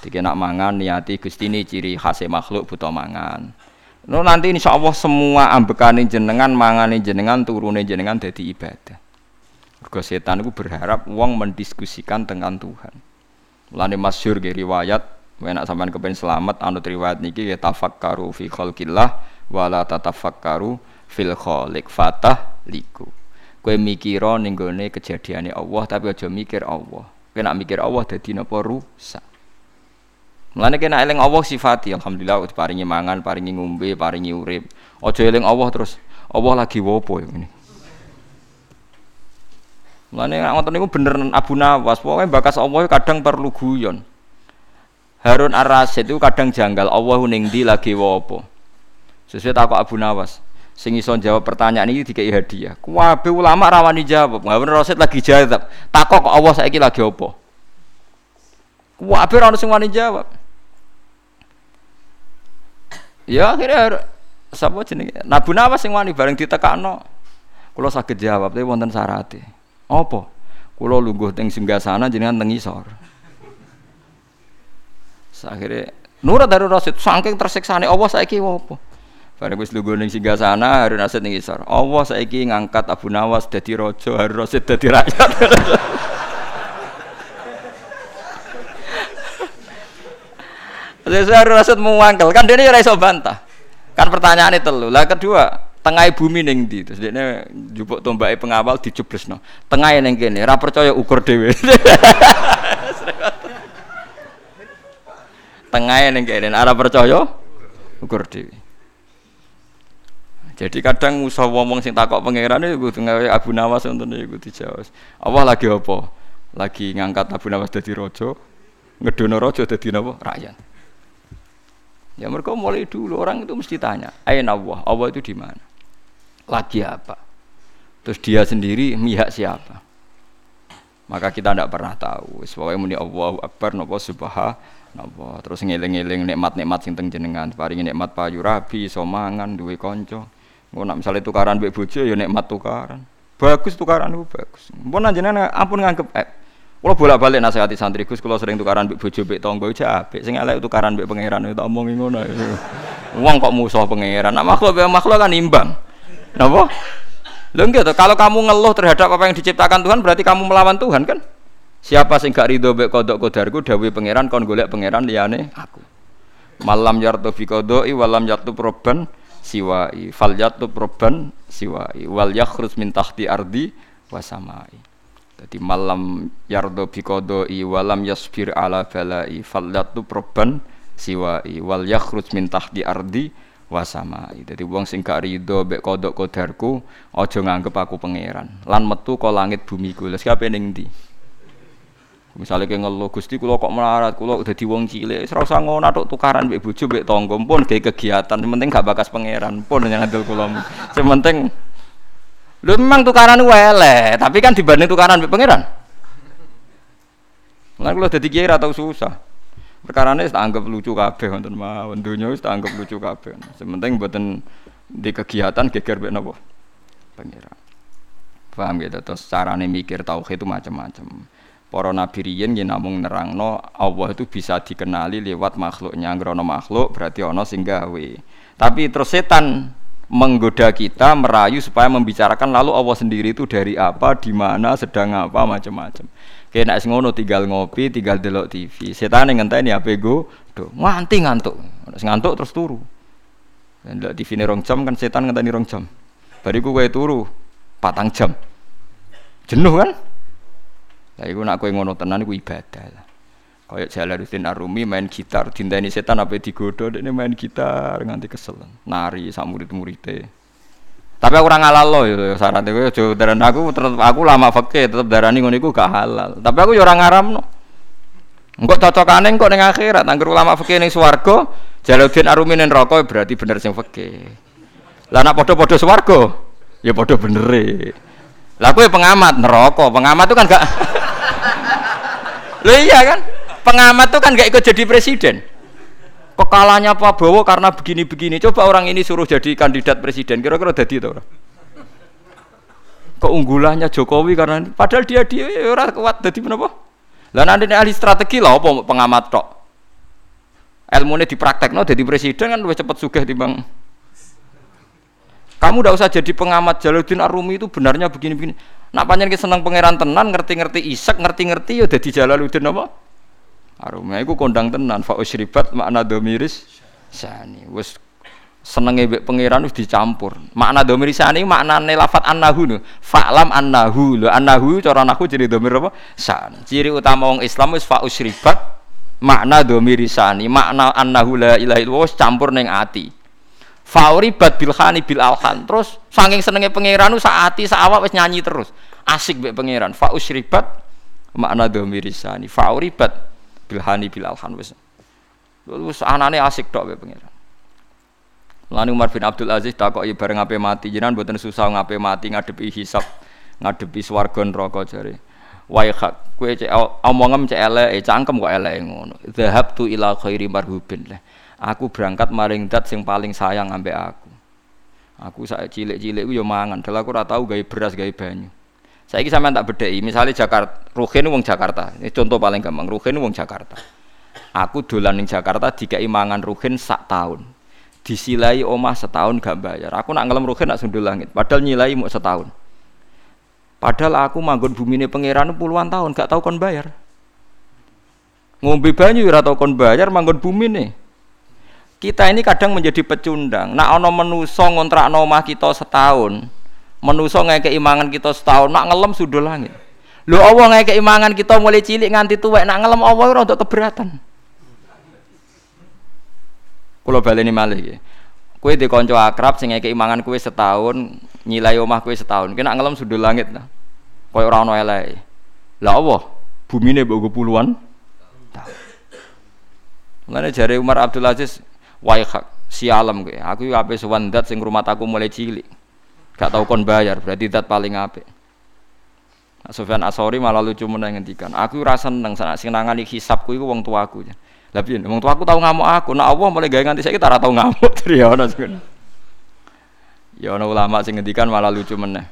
Jika nak mangan niati gusti ini ciri khas makhluk butuh mangan No nanti insya Allah semua ambekane jenengan, mangane jenengan, turune jenengan jadi ibadah. Mergo setan itu berharap uang mendiskusikan dengan Tuhan. Mulane masyhur ge riwayat, enak sampean kepen selamat anut riwayat niki ya tafakkaru fi khalqillah wala tatafakkaru fil khaliq fatah liku. Kowe mikira ning kejadiane Allah tapi aja mikir Allah. Kowe nak mikir Allah dadi napa rusak. Mulane kena eling Allah sifati alhamdulillah paringi mangan, paringi ngombe, paringi urip. Aja eling Allah terus Allah lagi wopo ini. Mulane ngoten niku bener Abu Nawas, pokoke bakas Allah kadang perlu guyon. Harun Ar-Rasyid itu kadang janggal Allah ning ndi lagi wopo. Sesuai takok Abu Nawas. Sing iso jawab pertanyaan ini dikai hadiah. Kuwabe ulama rawani jawab. Harun Ar-Rasyid lagi jawab. Takok kok Allah saiki lagi opo? Kuwabe ora ono sing wani jawab. Ya akhirnya sapa jenenge? Nabu Nawas sing wani bareng ditekakno. Kula saged jawab tapi wonten syarate. Apa? Kula lungguh teng singgasana jenengan teng isor. Akhirnya Nurut dari Rasid saking tersiksane Allah saiki apa? Bareng wis lugu ning singgah sana Harun Rasid ning isor. Allah saiki ngangkat Abu Nawas dadi raja, Harun Rasid dadi rakyat. Saya Harun Rasid muangkel kan dia ora iso bantah. Kan pertanyaannya telu. Lah kedua, tengah bumi ning ndi? Terus dia jupuk tombake pengawal dicublesno. Tengah ning kene, ora percaya ukur dhewe. tengah ning kene, ora percaya ukur dhewe. Jadi kadang usah ngomong sing takok pangeran iku ngawe Abu Nawas ngoten iku dijawab. Allah lagi apa? Lagi ngangkat Abu Nawas dadi raja, ngedono raja dadi napa? Rakyat. Ya mereka mulai dulu orang itu mesti tanya, Aina Allah? Allah itu di mana? Lagi apa? Terus dia sendiri mihak siapa? Maka kita tidak pernah tahu. Sebabnya muni Allah Akbar nopo subhanallah. Terus ngeling-ngeling nikmat-nikmat sing jenengan, paringi nikmat payu rabi, somangan, duwe kanca. Mau nak misalnya tukaran mbek bojo ya nikmat tukaran. Bagus tukaran itu bagus. Mpun jenengan ampun nganggep eh. Kalau bolak-balik nasihati santri Gus kalau sering tukaran mbek bojo mbek tangga itu apik. Sing elek tukaran mbek pangeran itu omongi ngono. Wong kok musuh pangeran. Nah, makhluk makhluk kan imbang. Napa? Lho gitu, kalau kamu ngeluh terhadap apa yang diciptakan Tuhan berarti kamu melawan Tuhan kan? Siapa sing gak ridho mbek kodok kodarku dawuhe pangeran kon golek pangeran liyane aku. Malam yartu fi qodoi walam yartu proban siwai fal yatub robban siwai wal yakhrus min tahti ardi wasamai jadi malam yardo i walam yasbir ala balai fal yatub robban siwai wal yakhrus min tahti ardi wasamai jadi wong sing gak rido mbek kodok kodarku aja nganggep aku pangeran. Lan metu kok langit bumi ku lha siapa ning ndi? Misalnya kayak ngeluh gusti, kulo kok melarat, kulo udah di wong cilik, serasa ngono tuh tukaran mbek bojo mbek tangga. Pun kayak kegiatan, penting gak bakas pangeran. Pun yang ngandel kulo. Sementing lu memang tukaran wele, tapi kan dibanding tukaran mbek pangeran. Lah kulo dadi kiai atau susah. Perkara ini anggap lucu kabeh wonten mawon, donya wis anggap lucu kabeh. Sementing mboten di kegiatan geger mbek napa? Pangeran. Paham gitu, terus carane mikir tauhid itu macam-macam para nabi riyen yen namung nerangno Allah itu bisa dikenali lewat makhluknya ngrono makhluk berarti ana sing gawe tapi terus setan menggoda kita merayu supaya membicarakan lalu Allah sendiri itu dari apa di mana sedang apa macam-macam. Kayak nak ngono tinggal ngopi tinggal delok TV setan yang ngenteni apa go do nganti ngantuk. Ngantuk terus turu. Dan delok TV rong jam kan setan ngenteni rong jam. Bariku kowe turu patang jam. Jenuh kan? Lah iku nak kowe ngono tenan iku ibadah. lah. Kaya Jalaluddin Arumi main gitar, dinteni setan apa digodo ini main gitar nganti kesel. Nari sak murid-muride. Tapi aku ora halal loh ya kowe aja darani aku tetep aku lama fakih tetep darani ngono iku gak halal. Tapi aku ya ora ngaramno. Engko cocokane engko ning akhirat angger ulama fikih ning swarga, Jalaluddin Arumi ning neraka berarti bener sing fikih. Lah nak padha-padha swarga, ya padha bener e. Lah kowe pengamat neraka, pengamat itu kan gak Loh iya kan? Pengamat tuh kan gak ikut jadi presiden. Kekalahnya Pak Bowo karena begini-begini. Coba orang ini suruh jadi kandidat presiden. Kira-kira jadi itu orang. Keunggulannya Jokowi karena padahal dia dia orang kuat jadi kenapa? Lah nanti ahli strategi lah apa pengamat tok. Ilmunya dipraktek no jadi presiden kan lebih cepat sugih timbang kamu tidak usah jadi pengamat Jalaluddin Arumi itu benarnya begini-begini. Nak panjang seneng pangeran tenan, ngerti-ngerti isak, ngerti-ngerti ya jadi Jalaluddin apa? Arumi aku kondang tenan fa usribat makna domiris sani. Wes senenge mbek pangeran wis dicampur. Makna domiris sani maknane lafat annahu nu. Fa'lam annahu. Lho annahu cara nahu jadi domir apa? San. Ciri utama wong Islam wis fa usribat makna domiris sani. Makna annahu la ilaha illallah campur ning ati. Fauri bad bilhani bil alhan. Terus saking senenge pangeran saati saawak wis nyanyi terus. Asik mbek pangeran. Fa usribat makna dhamirisani. Fauri bad bilhani bil alhan wis. Terus anane asik tok mbek pangeran. Lani Umar bin Abdul Aziz takoki bareng ape mati jenengan mboten susah ngape mati ngadepi hisab, ngadepi swarga neraka jare. Wae hak kowe cek omongem cek elek, cangkem kok elek ngono. Dhahabtu ila khairi marhubin lah Aku berangkat maring dat sing paling sayang ambek aku. Aku saya cilik-cilik ku yo mangan, dal aku ora tau gawe beras, gawe banyu. Saiki sampean tak bedheki, misalnya Jakarta, Ruhin wong Jakarta. Ini contoh paling gampang, Ruhin wong Jakarta. Aku dolan ning Jakarta dikai mangan ruhin sak tahun. Disilai omah setahun gak bayar. Aku nak ngelem ruhin nak sundul langit. Padahal nyilai mau setahun. Padahal aku manggon bumi ini pangeran puluhan tahun gak tahu kon bayar. Ngombe banyu ora tau kon bayar manggon bumi nih. Kita ini kadang menjadi pecundang. Nak ono menuso ngontrak omah kita setahun. Menuso ngekei mangan kita setahun, nak ngelem sundul langit. Lho Allah ngekei mangan kita mulai cilik nganti tuwek nak ngelem Allah ora untuk keberatan. Kulo baleni malih iki. Kowe di kanca akrab sing ngekeki mangan kowe setahun, nyilai omah kowe setahun. Kena ngelem sudul langit nah. Koyo ora ono eleke. Lah Allah, bumine mbok puluhan. Mulane jare Umar Abdul Aziz, "Wahai si alam kowe, aku yo ape sowan dat sing rumah aku mulai cilik. Gak tau kon bayar, berarti dat paling apik." Nah, Sofyan Asori malah lucu meneng ngendikan, "Aku ora seneng sing nangani hisabku iku wong tuaku." Lah piye? Wong tuaku tau ngamuk aku, nek Allah mulai gawe nganti saiki ora tau ngamuk dari ana sing. Ya ana ulama sing ngendikan malah lucu meneh.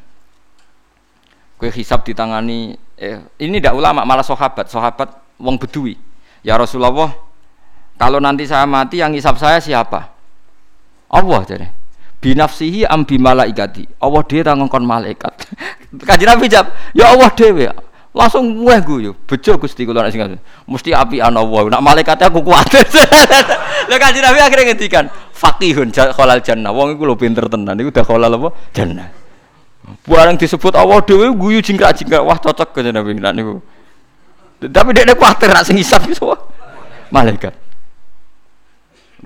Kowe hisab ditangani eh ini ndak ulama malah sahabat, sahabat wong bedui. Ya Rasulullah, kalau nanti saya mati yang hisab saya siapa? Allah jadi. Binafsihi am bi malaikati. Allah dia tangongkon malaikat. Kanjeng Nabi jawab, ya Allah dhewe. Langsung weh guyu bejo Gusti kula nek sing mesti api ana wa nak malaikat aku kuwatir lha kanjeng Nabi akhirnya ngendikan faqihun khalal jannah. Wong iku lho pinter tenan iku udah khalal apa? Jannah. Barang disebut Allah dhewe guyu jingkrak-jingkrak wah cocok kanjeng Nabi nek niku. Tapi dia kuwatir nak sing hisab iso malaikat.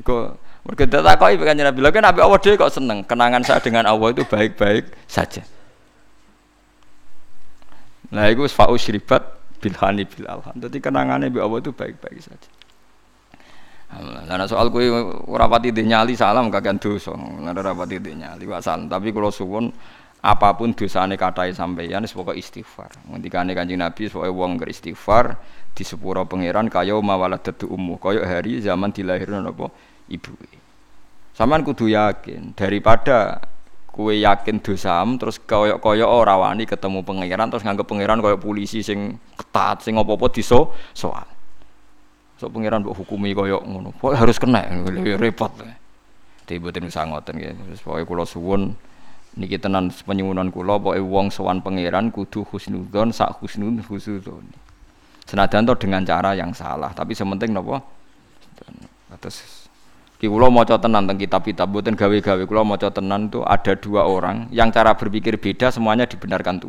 Kok mereka tak kok kanjeng Nabi lha kan Nabi Allah dhewe kok seneng kenangan saya dengan Allah itu baik-baik saja Nah, itu fa'u syribat bilhani bil alham. Jadi kenangannya bi Allah itu baik-baik saja. Nah, soal kue rapati di nyali salam kagian dosa. Nah, rapati di nyali wa salam. Tapi kalau suwun apa pun dosane katai sampeyan semoga istighfar. Ngendikane Kanjeng Nabi supaya wong istighfar di sepuro pangeran kaya mawaladatu ummu. Kaya hari zaman dilahirno napa ibu. Saman kudu yakin daripada kue yakin dosam terus koyok koyok ora wani ketemu pangeran terus nganggep pangeran koyok polisi sing ketat sing apa-apa diso soal. So pangeran mbok hukumi koyok ngono pokoknya harus kena repot. Tiba tiba sangoten gitu terus pokoknya kulo suwun. Niki tenan penyuwunan kulo pokoknya wong sowan pangeran kudu husnudon sak husnud husnudon. Senajan to dengan cara yang salah tapi sementing nopo terus Ki kula maca tenan tentang kitab-kitab mboten gawe-gawe kula maca tenan itu ada dua orang yang cara berpikir beda semuanya dibenarkan Tuhan.